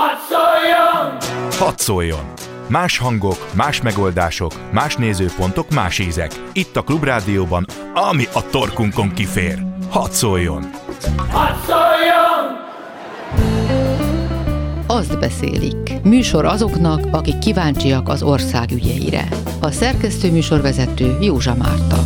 Hadd szóljon! Hadd szóljon! Más hangok, más megoldások, más nézőpontok, más ízek. Itt a Klubrádióban, ami a torkunkon kifér. Hadd szóljon! Hadd szóljon! Azt beszélik. Műsor azoknak, akik kíváncsiak az ország ügyeire. A szerkesztő műsorvezető Józsa Márta.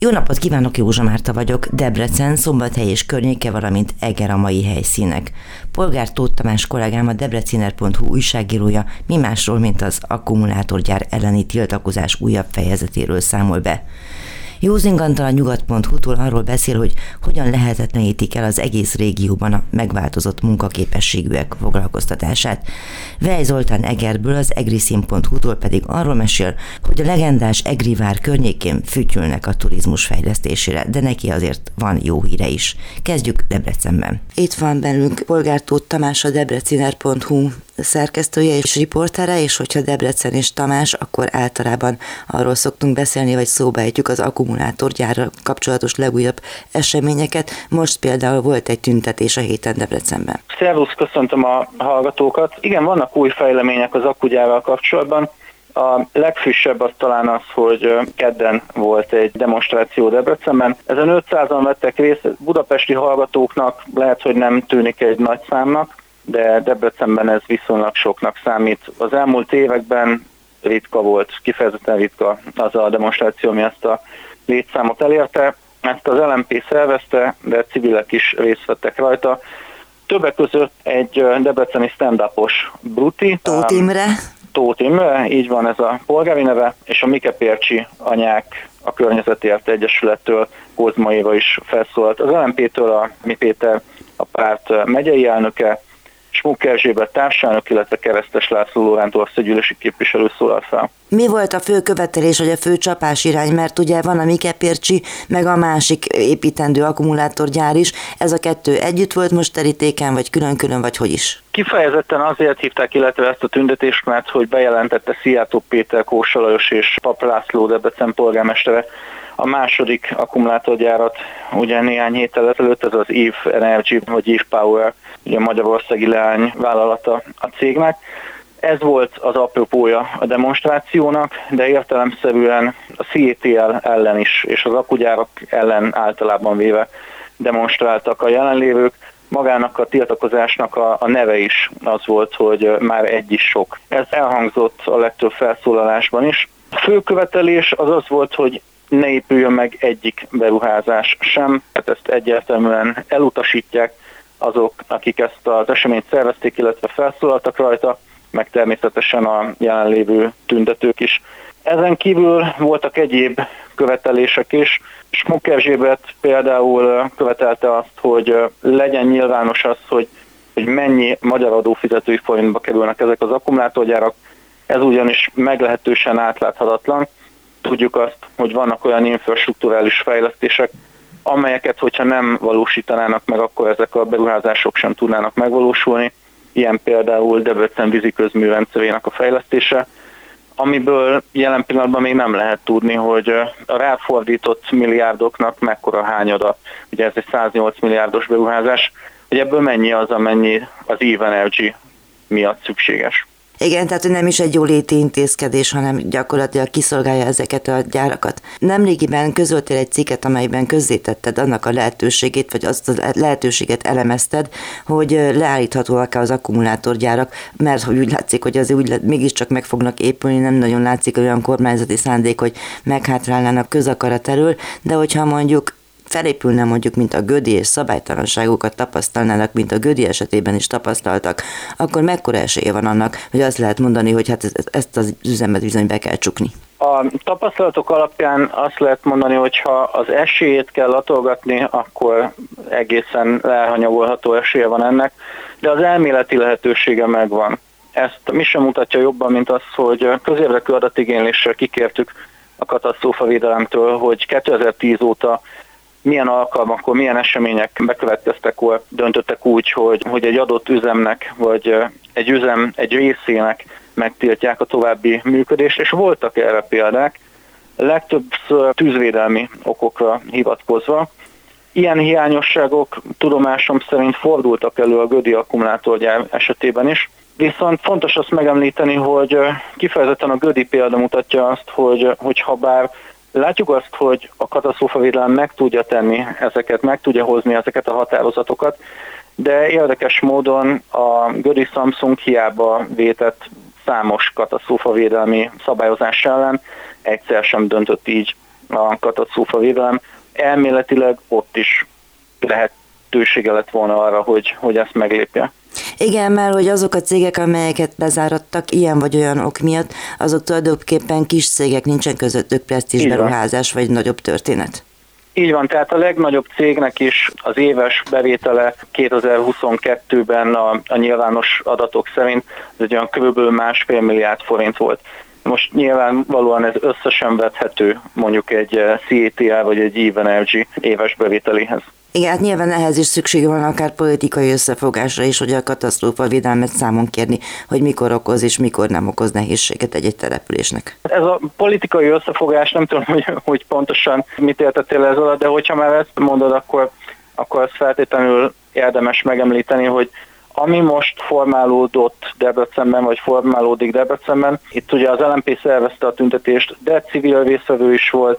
Jó napot kívánok, Józsa Márta vagyok, Debrecen, Szombathely és környéke, valamint Eger a mai helyszínek. Polgár Tóth Tamás kollégám a debreciner.hu újságírója mi másról, mint az akkumulátorgyár elleni tiltakozás újabb fejezetéről számol be. Józingantal a nyugat.hu-tól arról beszél, hogy hogyan lehetetlenítik el az egész régióban a megváltozott munkaképességűek foglalkoztatását. Vej Zoltán Egerből az egriszin.hu-tól pedig arról mesél, hogy a legendás Egrivár környékén fütyülnek a turizmus fejlesztésére, de neki azért van jó híre is. Kezdjük Debrecenben. Itt van bennünk Polgártó Tamás a debreciner.hu szerkesztője és riportere, és hogyha Debrecen és Tamás, akkor általában arról szoktunk beszélni, vagy szóba ejtjük az akkumulátorgyárra kapcsolatos legújabb eseményeket. Most például volt egy tüntetés a héten Debrecenben. Szervusz, köszöntöm a hallgatókat. Igen, vannak új fejlemények az akkugyárral kapcsolatban. A legfrissebb az talán az, hogy kedden volt egy demonstráció Debrecenben. Ezen 500-an vettek részt, budapesti hallgatóknak lehet, hogy nem tűnik egy nagy számnak, de Debrecenben ez viszonylag soknak számít. Az elmúlt években ritka volt, kifejezetten ritka az a demonstráció, ami ezt a létszámot elérte. Ezt az LMP szervezte, de civilek is részt vettek rajta. Többek között egy debreceni stand-upos Bruti. Tóth Imre. Tóth Imre, így van ez a polgári neve, és a Mike Pércsi anyák a Környezetért Egyesülettől Kozma Éva is felszólalt. Az LMP-től a Mi Péter a párt megyei elnöke, Smuk Erzsébet társának, illetve Keresztes László Lóránt országgyűlési képviselő szólal fel. Mi volt a fő követelés, vagy a fő csapás irány? Mert ugye van a Mikepércsi, meg a másik építendő akkumulátorgyár is. Ez a kettő együtt volt most terítéken, vagy külön-külön, vagy hogy is? Kifejezetten azért hívták, illetve ezt a tüntetést, mert hogy bejelentette Szijjátó Péter Kósalajos és Pap László Debrecen polgármestere, a második akkumulátorgyárat ugye néhány héttel ezelőtt, ez az EVE Energy vagy EVE Power, ugye magyarországi leány vállalata a cégnek. Ez volt az apropója a demonstrációnak, de értelemszerűen a CETL ellen is, és az akugyárak ellen általában véve demonstráltak a jelenlévők. Magának a tiltakozásnak a, a neve is az volt, hogy már egy is sok. Ez elhangzott a legtöbb felszólalásban is. A fő követelés az az volt, hogy ne épüljön meg egyik beruházás sem, hát ezt egyértelműen elutasítják azok, akik ezt az eseményt szervezték, illetve felszólaltak rajta, meg természetesen a jelenlévő tüntetők is. Ezen kívül voltak egyéb követelések is. Smuk Erzsébet például követelte azt, hogy legyen nyilvános az, hogy, hogy mennyi magyar adófizetői forintba kerülnek ezek az akkumulátorgyárak. Ez ugyanis meglehetősen átláthatatlan tudjuk azt, hogy vannak olyan infrastruktúrális fejlesztések, amelyeket, hogyha nem valósítanának meg, akkor ezek a beruházások sem tudnának megvalósulni. Ilyen például Debrecen vízi közműrendszerének a fejlesztése, amiből jelen pillanatban még nem lehet tudni, hogy a ráfordított milliárdoknak mekkora hányada, ugye ez egy 108 milliárdos beruházás, hogy ebből mennyi az, amennyi az EVE Energy miatt szükséges. Igen, tehát nem is egy jóléti intézkedés, hanem gyakorlatilag kiszolgálja ezeket a gyárakat. Nemrégiben közöltél egy cikket, amelyben közzétetted annak a lehetőségét, vagy azt a lehetőséget elemezted, hogy leállíthatóak-e az akkumulátorgyárak, mert hogy úgy látszik, hogy az úgy mégiscsak meg fognak épülni, nem nagyon látszik olyan kormányzati szándék, hogy meghátrálnának közakarat erről, de hogyha mondjuk felépülne mondjuk, mint a gödi és szabálytalanságokat tapasztalnának, mint a gödi esetében is tapasztaltak, akkor mekkora esélye van annak, hogy azt lehet mondani, hogy hát ezt az üzemet bizony be kell csukni? A tapasztalatok alapján azt lehet mondani, hogy ha az esélyét kell latolgatni, akkor egészen elhanyagolható esélye van ennek, de az elméleti lehetősége megvan. Ezt mi sem mutatja jobban, mint az, hogy közérdekű adatigényléssel kikértük a katasztrófavédelemtől, hogy 2010 óta milyen alkalmakkor, milyen események bekövetkeztek, akkor döntöttek úgy, hogy, hogy egy adott üzemnek, vagy egy üzem egy részének megtiltják a további működést, és voltak erre példák, legtöbbször tűzvédelmi okokra hivatkozva, Ilyen hiányosságok tudomásom szerint fordultak elő a Gödi akkumulátorgyár esetében is, Viszont fontos azt megemlíteni, hogy kifejezetten a Gödi példa mutatja azt, hogy ha bár látjuk azt, hogy a katasztrófavédelem meg tudja tenni ezeket, meg tudja hozni ezeket a határozatokat, de érdekes módon a Gödi Samsung hiába vétett számos katasztrófavédelmi szabályozás ellen egyszer sem döntött így a katasztrófavédelem. Elméletileg ott is lehetősége lett volna arra, hogy, hogy ezt meglépje. Igen, mert hogy azok a cégek, amelyeket bezárattak ilyen vagy olyan ok miatt, azok tulajdonképpen kis cégek, nincsen közöttük presztízs beruházás vagy nagyobb történet. Így van, tehát a legnagyobb cégnek is az éves bevétele 2022-ben a, a nyilvános adatok szerint ez egy olyan kb. másfél milliárd forint volt. Most nyilvánvalóan ez összesen vethető mondjuk egy CATL vagy egy Even éves bevételéhez. Igen, hát nyilván ehhez is szükség van akár politikai összefogásra is, hogy a katasztrófa védelmet számon kérni, hogy mikor okoz és mikor nem okoz nehézséget egy-egy településnek. Ez a politikai összefogás, nem tudom, hogy, hogy pontosan mit értettél ez alatt, de hogyha már ezt mondod, akkor, akkor azt feltétlenül érdemes megemlíteni, hogy ami most formálódott Debrecenben, vagy formálódik Debrecenben, itt ugye az LMP szervezte a tüntetést, de civil vészvevő is volt,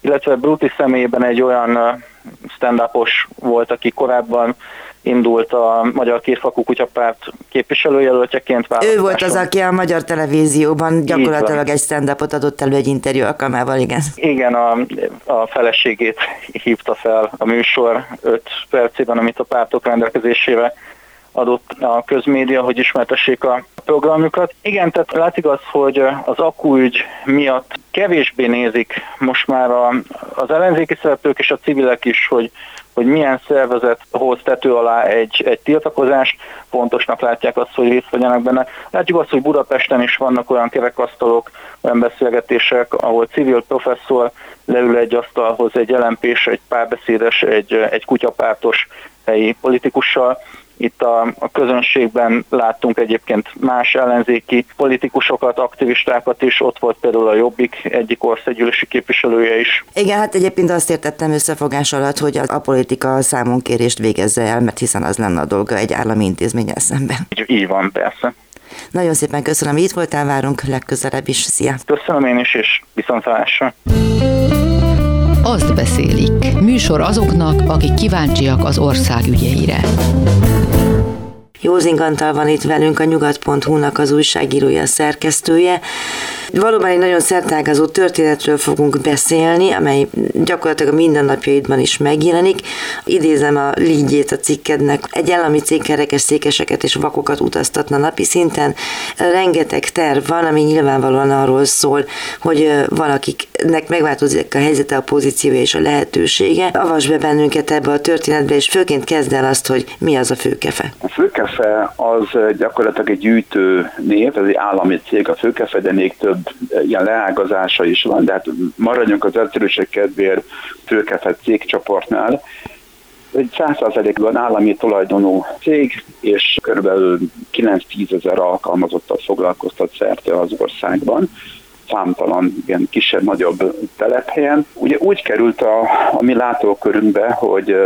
illetve Bruti személyében egy olyan stand volt, aki korábban indult a Magyar Kétfakú Kutyapárt képviselőjelöltjeként Ő volt az, aki a Magyar Televízióban gyakorlatilag egy stand adott elő egy interjú alkalmával, igen. Igen, a, a feleségét hívta fel a műsor 5 percében, amit a pártok rendelkezésére adott a közmédia, hogy ismertessék a programjukat. Igen, tehát látszik az, hogy az akúügy miatt kevésbé nézik most már a, az ellenzéki szereplők és a civilek is, hogy hogy milyen szervezet hoz tető alá egy, egy tiltakozást, fontosnak látják azt, hogy részt vegyenek benne. Látjuk azt, hogy Budapesten is vannak olyan kerekasztalok, olyan beszélgetések, ahol civil professzor leül egy asztalhoz egy lmp egy párbeszédes, egy, egy kutyapártos helyi politikussal, itt a, a közönségben láttunk egyébként más ellenzéki politikusokat, aktivistákat is, ott volt például a Jobbik egyik országgyűlési képviselője is. Igen, hát egyébként azt értettem összefogás alatt, hogy a politika számonkérést végezze el, mert hiszen az lenne a dolga egy állami intézménnyel szemben. Így, így van, persze. Nagyon szépen köszönöm, hogy itt voltál, várunk legközelebb is. Szia! Köszönöm én is, és viszontlátásra! Azt beszélik. Műsor azoknak, akik kíváncsiak az ország ügyeire. Józing Antal van itt velünk, a nyugat.hu-nak az újságírója, szerkesztője. Valóban egy nagyon szertágazó történetről fogunk beszélni, amely gyakorlatilag a mindennapjaidban is megjelenik. Idézem a lígyét a cikkednek. Egy állami cég kerekes székeseket és vakokat utaztatna napi szinten. Rengeteg terv van, ami nyilvánvalóan arról szól, hogy valakiknek megváltozik a helyzete, a pozíciója és a lehetősége. Avas be bennünket ebbe a történetbe, és főként kezd el azt, hogy mi az a főkefe. A főkefe az gyakorlatilag egy gyűjtő név, ez egy állami cég, a főkefe, de még több több ilyen leágazása is van, de hát maradjunk az egyszerűség kedvéért főkefett cégcsoportnál. Egy 100%-ban állami tulajdonú cég, és kb. 9-10 ezer alkalmazottat foglalkoztat szerte az országban számtalan ilyen kisebb-nagyobb telephelyen. Ugye úgy került a, a mi látókörünkbe, hogy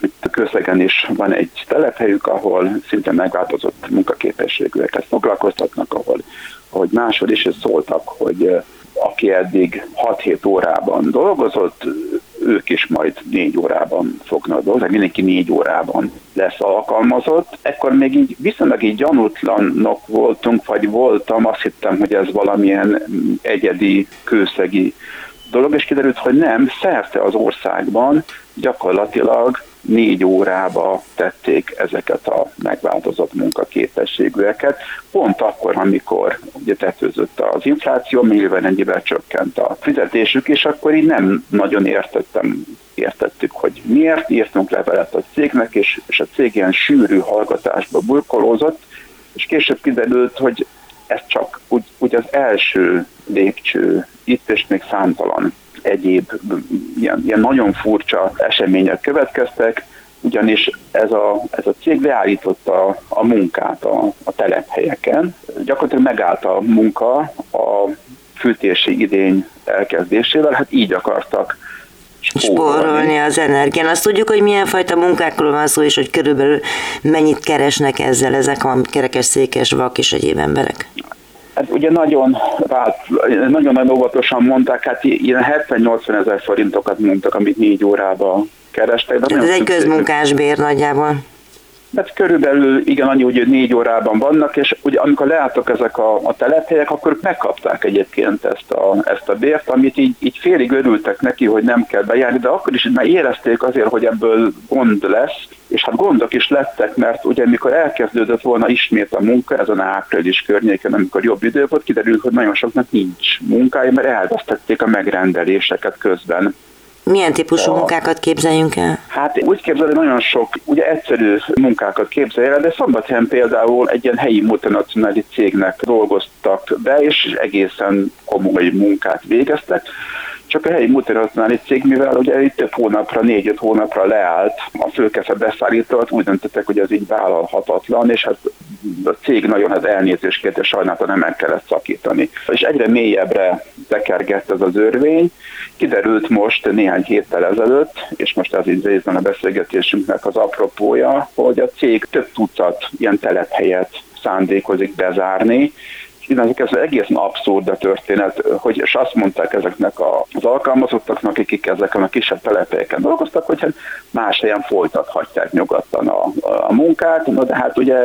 itt közlegen is van egy telephelyük, ahol szinte megváltozott munkaképességűeket foglalkoztatnak, ahol hogy máshol is szóltak, hogy aki eddig 6-7 órában dolgozott, ők is majd 4 órában fognak dolgozni, mindenki 4 órában lesz alkalmazott. Ekkor még így viszonylag így gyanútlanok voltunk, vagy voltam, azt hittem, hogy ez valamilyen egyedi, kőszegi dolog, és kiderült, hogy nem, szerte az országban gyakorlatilag négy órába tették ezeket a megváltozott munkaképességűeket, pont akkor, amikor ugye tetőzött az infláció, mivel ennyivel csökkent a fizetésük, és akkor így nem nagyon értettem, értettük, hogy miért. Írtunk levelet a cégnek, és, és a cég ilyen sűrű hallgatásba burkolózott, és később kiderült, hogy ez csak úgy, úgy az első lépcső itt, és még számtalan egyéb ilyen, ilyen nagyon furcsa események következtek, ugyanis ez a, ez a cég leállította a, munkát a, a telephelyeken. Gyakorlatilag megállt a munka a fűtési idény elkezdésével, hát így akartak spórolni az energián. Azt tudjuk, hogy milyen fajta munkákról van szó, és hogy körülbelül mennyit keresnek ezzel ezek a kerekes, székes, vak és egyéb emberek? Hát ugye nagyon, vált, nagyon, nagyon óvatosan mondták, hát ilyen 70-80 ezer forintokat mondtak, amit négy órában kerestek. De ez egy közmunkás bér nagyjából. Hát körülbelül igen, annyi, hogy négy órában vannak, és ugye amikor leálltak ezek a, a telephelyek, akkor megkapták egyébként ezt a, ezt a bért, amit így, így félig örültek neki, hogy nem kell bejárni, de akkor is már érezték azért, hogy ebből gond lesz, és hát gondok is lettek, mert ugye mikor elkezdődött volna ismét a munka, ezen április környéken, amikor jobb idő volt, kiderült, hogy nagyon soknak nincs munkája, mert elvesztették a megrendeléseket közben. Milyen típusú a, munkákat képzeljünk el? Hát úgy képzelni nagyon sok, ugye egyszerű munkákat képzelj el, de Szombathelyen például egy ilyen helyi multinacionális cégnek dolgoztak be, és egészen komoly munkát végeztek csak a helyi multinacionális cég, mivel ugye itt több hónapra, négy-öt hónapra leállt a főkefe beszállítót, úgy döntöttek, hogy ez így vállalhatatlan, és hát a cég nagyon az elnézést kért, és sajnálta nem meg kellett szakítani. És egyre mélyebbre tekergett ez az örvény. Kiderült most néhány héttel ezelőtt, és most ez így részben a beszélgetésünknek az apropója, hogy a cég több tucat ilyen telephelyet szándékozik bezárni, Innentől ez egészen abszurd a történet, hogy és azt mondták ezeknek az alkalmazottaknak, akik ezeken a kisebb telepelyeken dolgoztak, hogy hát más helyen folytathatják nyugodtan a, a munkát, no, de hát ugye...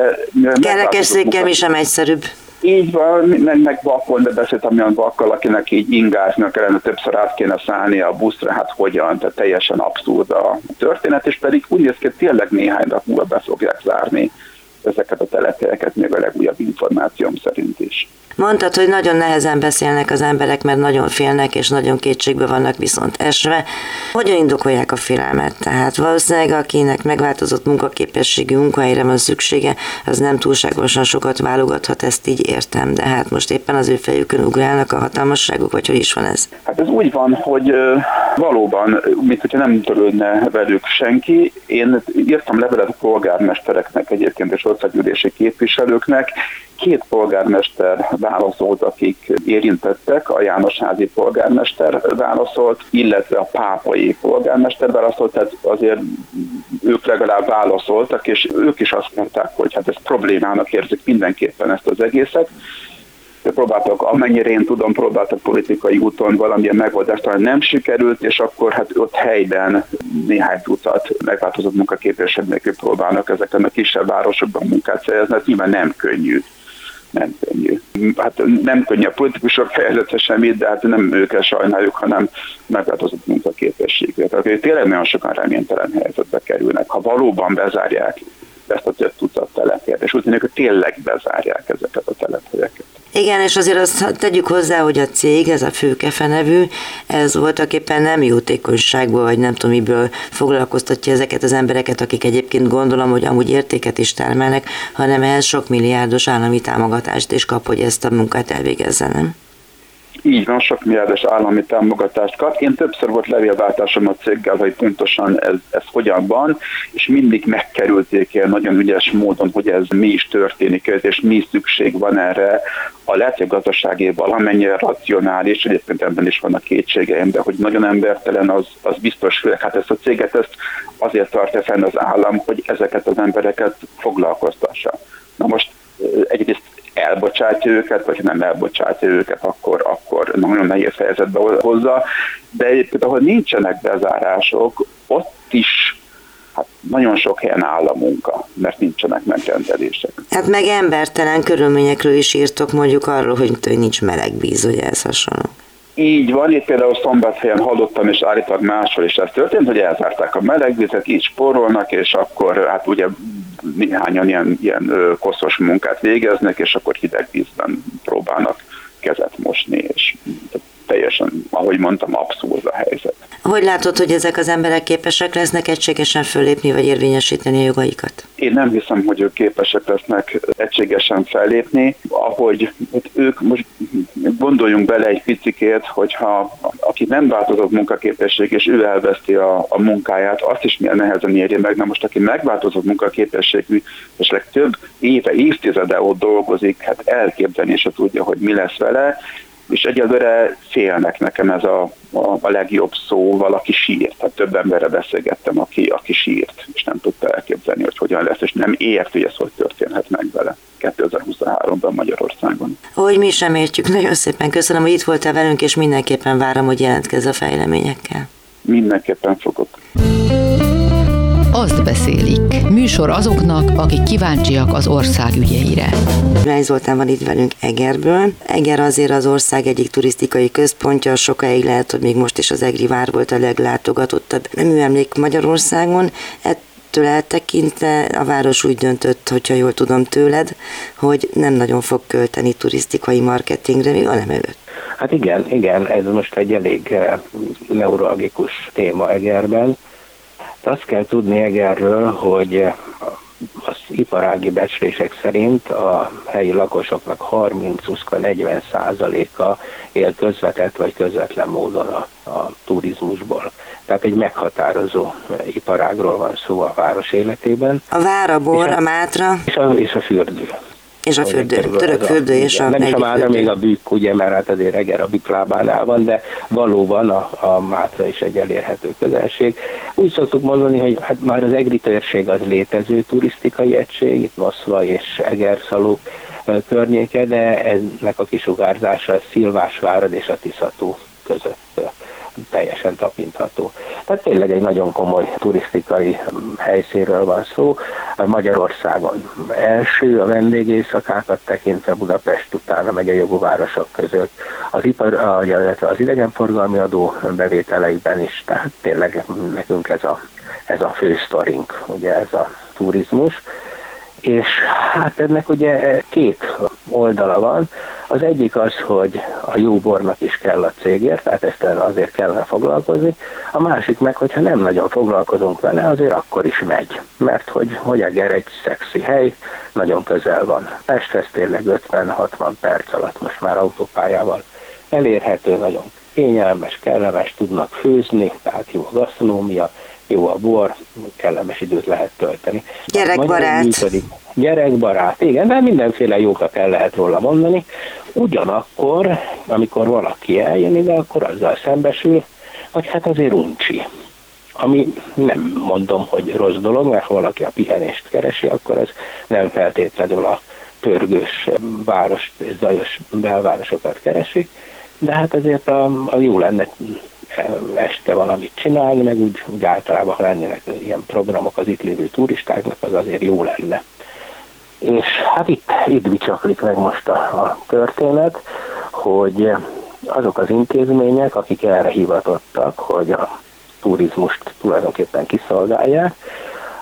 Kerekes székkel mi sem egyszerűbb. Így van, meg, meg vakon, de beszéltem olyan vakkal, akinek így ingáznak kellene, többször át kéne szállni a buszra, hát hogyan, tehát teljesen abszurd a történet, és pedig úgy néz ki, tényleg néhány nap múlva be fogják zárni ezeket a telephelyeket, még a legújabb információm szerint is. Mondtad, hogy nagyon nehezen beszélnek az emberek, mert nagyon félnek, és nagyon kétségbe vannak viszont esve. Hogyan indokolják a félelmet? Tehát valószínűleg akinek megváltozott munkaképességű munkahelyre van szüksége, az nem túlságosan sokat válogathat, ezt így értem, de hát most éppen az ő fejükön ugrálnak a hatalmasságuk, vagy hogy is van ez? Hát ez úgy van, hogy valóban, mint hogyha nem törődne velük senki. Én írtam levelet a polgármestereknek egyébként, és országgyűlési képviselőknek, két polgármester válaszolt, akik érintettek, a Jánosházi polgármester válaszolt, illetve a pápai polgármester válaszolt, tehát azért ők legalább válaszoltak, és ők is azt mondták, hogy hát ez problémának érzik mindenképpen ezt az egészet, próbáltak, amennyire én tudom, próbáltak politikai úton valamilyen megoldást, talán nem sikerült, és akkor hát ott helyben néhány tucat megváltozott munkaképesebb nélkül próbálnak ezeken a kisebb városokban munkát szerezni, ez nyilván nem könnyű nem könnyű. Hát nem könnyű a politikusok fejezete semmit, de hát nem őket sajnáljuk, hanem megváltozott munkaképességre. Tehát tényleg nagyon sokan reménytelen helyzetbe kerülnek. Ha valóban bezárják ezt a több tucat telepért, és úgy tűnik, tényleg bezárják ezeket a telephelyeket. Igen, és azért azt tegyük hozzá, hogy a cég, ez a Főkefe nevű, ez voltak éppen nem jótékonyságból, vagy nem tudom miből foglalkoztatja ezeket az embereket, akik egyébként gondolom, hogy amúgy értéket is termelnek, hanem ehhez sok milliárdos állami támogatást is kap, hogy ezt a munkát elvégezze, nem? Így van, sok milliárdos állami támogatást kap. Én többször volt levélváltásom a céggel, hogy pontosan ez, ez hogyan van, és mindig megkerülték el nagyon ügyes módon, hogy ez mi is történik, és mi szükség van erre. A lehet, gazdasági valamennyire racionális, egyébként ebben is vannak kétségeim, de hogy nagyon embertelen, az, az biztos, főleg hát ezt a céget ezt azért tartja fenn az állam, hogy ezeket az embereket foglalkoztassa. Na most egyrészt elbocsátja őket, vagy nem elbocsátja őket, akkor, akkor nagyon nehéz helyzetbe hozza. De egyébként, ahol nincsenek bezárások, ott is hát nagyon sok helyen áll a munka, mert nincsenek megrendelések. Hát meg embertelen körülményekről is írtok mondjuk arról, hogy nincs meleg víz, ugye ez hasonló. Így van, itt például szombathelyen hallottam, és állítólag máshol is ez történt, hogy elzárták a melegvizet, így spórolnak, és akkor hát ugye néhányan ilyen, ilyen koszos munkát végeznek, és akkor hideg vízben próbálnak kezet mosni, és teljesen, ahogy mondtam, abszurd a helyzet. Hogy látod, hogy ezek az emberek képesek lesznek egységesen fölépni, vagy érvényesíteni a jogaikat? Én nem hiszem, hogy ők képesek lesznek egységesen fellépni, ahogy ők most gondoljunk bele egy picikét, hogyha aki nem változott munkaképesség, és ő elveszti a, a munkáját, azt is milyen nehezen érje meg. Na most, aki megváltozott munkaképességű, és legtöbb éve, évtizede ott dolgozik, hát elképzelni se tudja, hogy mi lesz vele, és egyelőre félnek nekem ez a, a, a legjobb szó, valaki sírt. Tehát több emberre beszélgettem, aki, aki sírt, és nem tudta elképzelni, hogy hogyan lesz, és nem ért, hogy ez hogy történhet meg vele 2023-ban Magyarországon. Hogy mi sem értjük, nagyon szépen köszönöm, hogy itt voltál velünk, és mindenképpen várom, hogy jelentkezz a fejleményekkel. Mindenképpen fogok. Azt beszélik. Műsor azoknak, akik kíváncsiak az ország ügyeire. Rány Zoltán van itt velünk Egerből. Eger azért az ország egyik turisztikai központja, sokáig lehet, hogy még most is az Egri vár volt a leglátogatottabb emlék Magyarországon. Ettől eltekintve a város úgy döntött, hogyha jól tudom tőled, hogy nem nagyon fog költeni turisztikai marketingre, még a nem előtt. Hát igen, igen, ez most egy elég eh, neuralgikus téma Egerben azt kell tudni Egerről, hogy az iparági becslések szerint a helyi lakosoknak 30-40 százaléka él közvetett vagy közvetlen módon a, a turizmusból. Tehát egy meghatározó iparágról van szó a város életében. A vár, a bor, a, a mátra. És a, és a fürdő. És a fürdő, török fürdő és a Nem is a Mátra, még a bükk, ugye, mert hát azért Eger a bükk lábánál van, de valóban a, a Mátra is egy elérhető közelség. Úgy szoktuk mondani, hogy hát már az Egri térség az létező turisztikai egység, itt Moszva és Egerszaló környéke, de ennek a kisugárzása Szilvásvárad és a Tiszató között teljesen tapintható. Tehát tényleg egy nagyon komoly turisztikai helyszínről van szó. Magyarországon első a vendégészakákat tekintve Budapest után a megyei jogú városok között az, ipar, illetve az idegenforgalmi adó bevételeiben is, tehát tényleg nekünk ez a, ez a fő sztorink, ugye ez a turizmus és hát ennek ugye két oldala van. Az egyik az, hogy a jó bornak is kell a cégért, tehát ezt azért kellene foglalkozni. A másik meg, hogyha nem nagyon foglalkozunk vele, azért akkor is megy. Mert hogy, hogy Eger egy szexi hely, nagyon közel van. Pesthez tényleg 50-60 perc alatt most már autópályával elérhető, nagyon kényelmes, kellemes, tudnak főzni, tehát jó a gasztronómia, jó a bor, kellemes időt lehet tölteni. Gyerekbarát. Gyerekbarát, igen, de mindenféle jókat el lehet róla mondani. Ugyanakkor, amikor valaki eljön ide, akkor azzal szembesül, hogy hát azért uncsi. Ami nem mondom, hogy rossz dolog, mert ha valaki a pihenést keresi, akkor ez nem feltétlenül a pörgős város, zajos belvárosokat keresi, de hát ezért a, a jó lenne este valamit csinálni, meg úgy, úgy általában, ha lennének ilyen programok az itt lévő turistáknak, az azért jó lenne. És hát itt, itt bicsaklik meg most a, a történet, hogy azok az intézmények, akik erre hivatottak, hogy a turizmust tulajdonképpen kiszolgálják,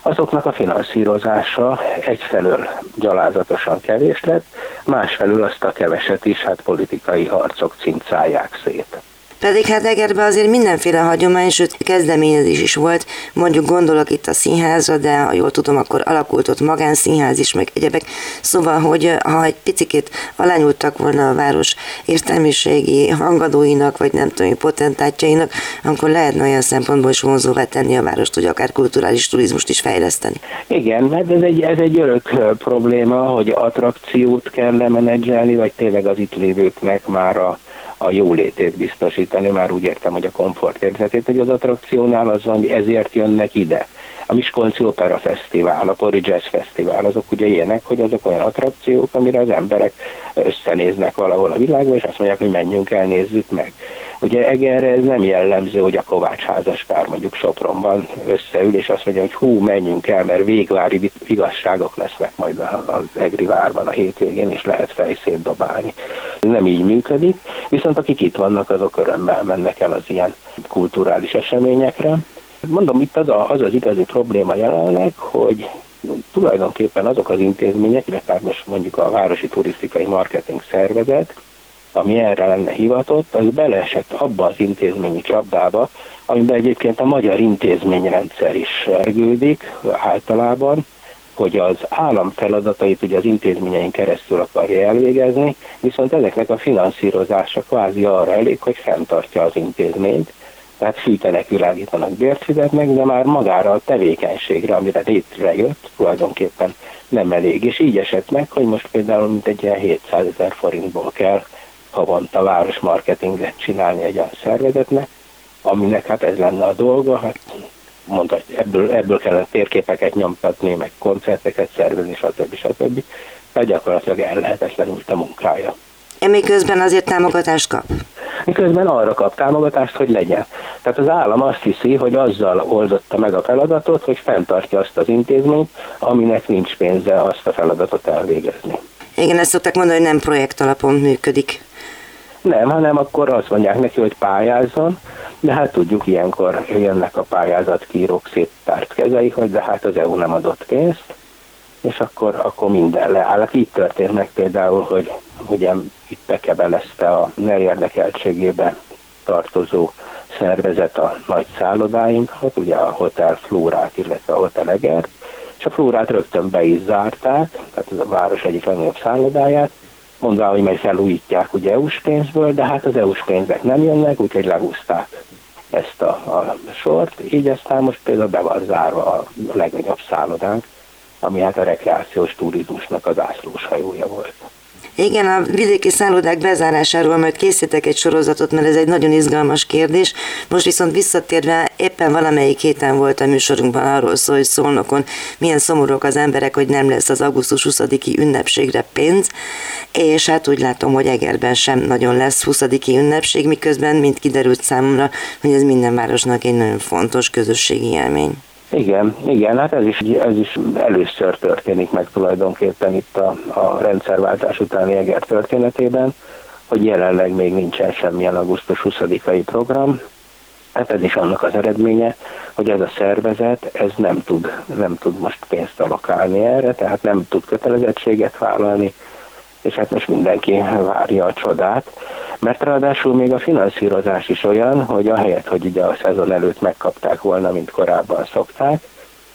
azoknak a finanszírozása egyfelől gyalázatosan kevés lett, másfelől azt a keveset is hát politikai harcok cincálják szét. Pedig hát Egerben azért mindenféle hagyomány, sőt kezdeményezés is volt, mondjuk gondolok itt a színházra, de ha jól tudom, akkor alakult ott magánszínház is, meg egyebek. Szóval, hogy ha egy picikét alányultak volna a város értelmiségi hangadóinak, vagy nem tudom, potentátjainak, akkor lehetne olyan szempontból is vonzóvá tenni a várost, hogy akár kulturális turizmust is fejleszteni. Igen, mert ez egy, ez egy örök probléma, hogy attrakciót kell lemenedzselni, vagy tényleg az itt lévőknek már a a jólétét biztosítani, már úgy értem, hogy a komfortérzetét, hogy az attrakciónál az, ami ezért jönnek ide. A Miskolci Opera Fesztivál, a Pori Jazz Fesztivál, azok ugye ilyenek, hogy azok olyan attrakciók, amire az emberek összenéznek valahol a világban, és azt mondják, hogy menjünk el, nézzük meg. Ugye Egerre ez nem jellemző, hogy a Kovács házaspár mondjuk Sopronban összeül, és azt mondja, hogy hú, menjünk el, mert végvári igazságok lesznek majd az Egri várban a hétvégén, és lehet fejszét dobálni. Nem így működik, viszont akik itt vannak, azok örömmel mennek el az ilyen kulturális eseményekre. Mondom, itt az, a, az az igazi probléma jelenleg, hogy tulajdonképpen azok az intézmények, illetve most mondjuk a Városi Turisztikai Marketing Szervezet, ami erre lenne hivatott, az beleesett abba az intézményi csapdába, amiben egyébként a magyar intézményrendszer is ergődik általában, hogy az állam feladatait ugye az intézményeink keresztül akarja elvégezni, viszont ezeknek a finanszírozása kvázi arra elég, hogy fenntartja az intézményt, tehát fűtenek, világítanak, bért fizetnek, de már magára a tevékenységre, amire létrejött, tulajdonképpen nem elég. És így esett meg, hogy most például mint egy ilyen 700 ezer forintból kell havonta városmarketinget csinálni egy olyan szervezetnek, aminek hát ez lenne a dolga, hát mondta, ebből, ebből kellene térképeket nyomtatni, meg koncerteket szervezni, stb. stb. Tehát gyakorlatilag ellehetetlenült a munkája. Miközben azért támogatást kap? Miközben arra kap támogatást, hogy legyen. Tehát az állam azt hiszi, hogy azzal oldotta meg a feladatot, hogy fenntartja azt az intézményt, aminek nincs pénze azt a feladatot elvégezni. Igen, ezt szokták mondani, hogy nem projekt alapon működik. Nem, hanem akkor azt mondják neki, hogy pályázzon, de hát tudjuk, ilyenkor jönnek a pályázatkírók széttárt kezei, hogy de hát az EU nem adott pénzt, és akkor, akkor minden leáll. Hát így történt meg például, hogy ugye itt bekebelezte a ne érdekeltségébe tartozó szervezet a nagy szállodáinkat, ugye a Hotel Flórát, illetve a Hotel Egert, és a Flórát rögtön be is zárták, tehát a város egyik legnagyobb szállodáját, mondva, hogy majd felújítják ugye EU-s pénzből, de hát az EU-s pénzek nem jönnek, úgyhogy lehúzták ezt a, a sort, így aztán most például be van zárva a legnagyobb szállodánk, ami hát a rekreációs turizmusnak az ászlós hajója volt. Igen, a vidéki szállodák bezárásáról majd készítek egy sorozatot, mert ez egy nagyon izgalmas kérdés. Most viszont visszatérve, éppen valamelyik héten volt a műsorunkban arról szó, hogy szólnokon milyen szomorúak az emberek, hogy nem lesz az augusztus 20-i ünnepségre pénz, és hát úgy látom, hogy Egerben sem nagyon lesz 20 ünnepség, miközben, mint kiderült számomra, hogy ez minden városnak egy nagyon fontos közösségi élmény. Igen, igen, hát ez is, ez is először történik meg tulajdonképpen itt a, a rendszerváltás utáni Eger történetében, hogy jelenleg még nincsen semmilyen augusztus 20-ai program. Hát ez is annak az eredménye, hogy ez a szervezet ez nem tud, nem tud most pénzt alakálni erre, tehát nem tud kötelezettséget vállalni, és hát most mindenki várja a csodát, mert ráadásul még a finanszírozás is olyan, hogy ahelyett, hogy ugye a szezon előtt megkapták volna, mint korábban szokták,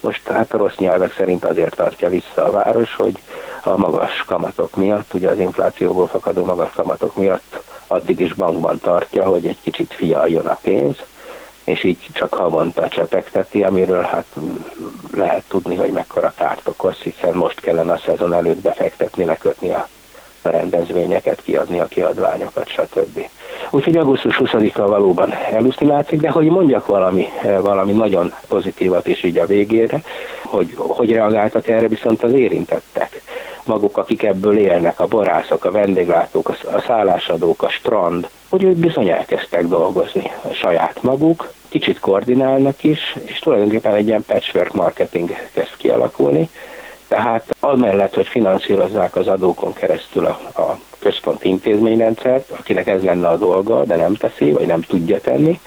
most hát a rossz nyelvek szerint azért tartja vissza a város, hogy a magas kamatok miatt, ugye az inflációból fakadó magas kamatok miatt addig is bankban tartja, hogy egy kicsit fialjon a pénz, és így csak havonta csepegteti, amiről hát lehet tudni, hogy mekkora kárt okoz, hiszen most kellene a szezon előtt befektetni, lekötni a rendezvényeket, kiadni a kiadványokat, stb. Úgyhogy augusztus 20-a valóban eluszti látszik, de hogy mondjak valami, valami nagyon pozitívat is így a végére, hogy hogy reagáltak erre viszont az érintettek. Maguk, akik ebből élnek, a borászok, a vendéglátók, a szállásadók, a strand, hogy ők bizony elkezdtek dolgozni saját maguk, kicsit koordinálnak is, és tulajdonképpen egy ilyen patchwork marketing kezd kialakulni, tehát amellett, hogy finanszírozzák az adókon keresztül a, a központi intézményrendszert, akinek ez lenne a dolga, de nem teszi, vagy nem tudja tenni,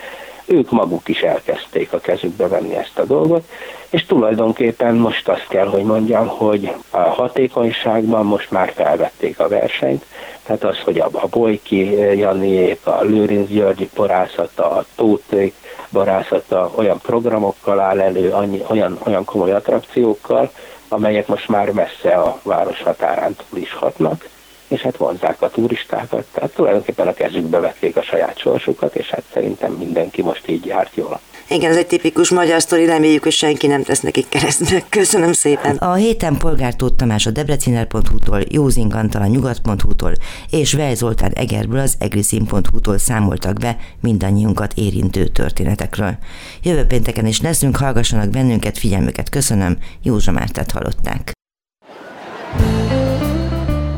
ők maguk is elkezdték a kezükbe venni ezt a dolgot, és tulajdonképpen most azt kell, hogy mondjam, hogy a hatékonyságban most már felvették a versenyt, tehát az, hogy a, a Bojki Janiék, a Lőrinc Györgyi borászata, a Tóték borászata olyan programokkal áll elő, annyi, olyan, olyan komoly attrakciókkal, amelyek most már messze a város határán túl is hatnak, és hát vonzák a turistákat, tehát tulajdonképpen a kezükbe vették a saját sorsukat, és hát szerintem mindenki most így járt jól. Igen, ez egy tipikus magyar sztori, reméljük, hogy senki nem tesz nekik keresztbe. Köszönöm szépen. A héten Polgár Tóth Tamás a debreciner.hu-tól, Józing Antal a nyugat.hu-tól és Vej Zoltán Egerből az egriszin.hu-tól számoltak be mindannyiunkat érintő történetekről. Jövő pénteken is leszünk, hallgassanak bennünket, figyelmüket köszönöm, Józsa Mártát hallották.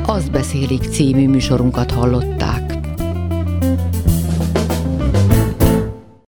Azt beszélik című műsorunkat hallották.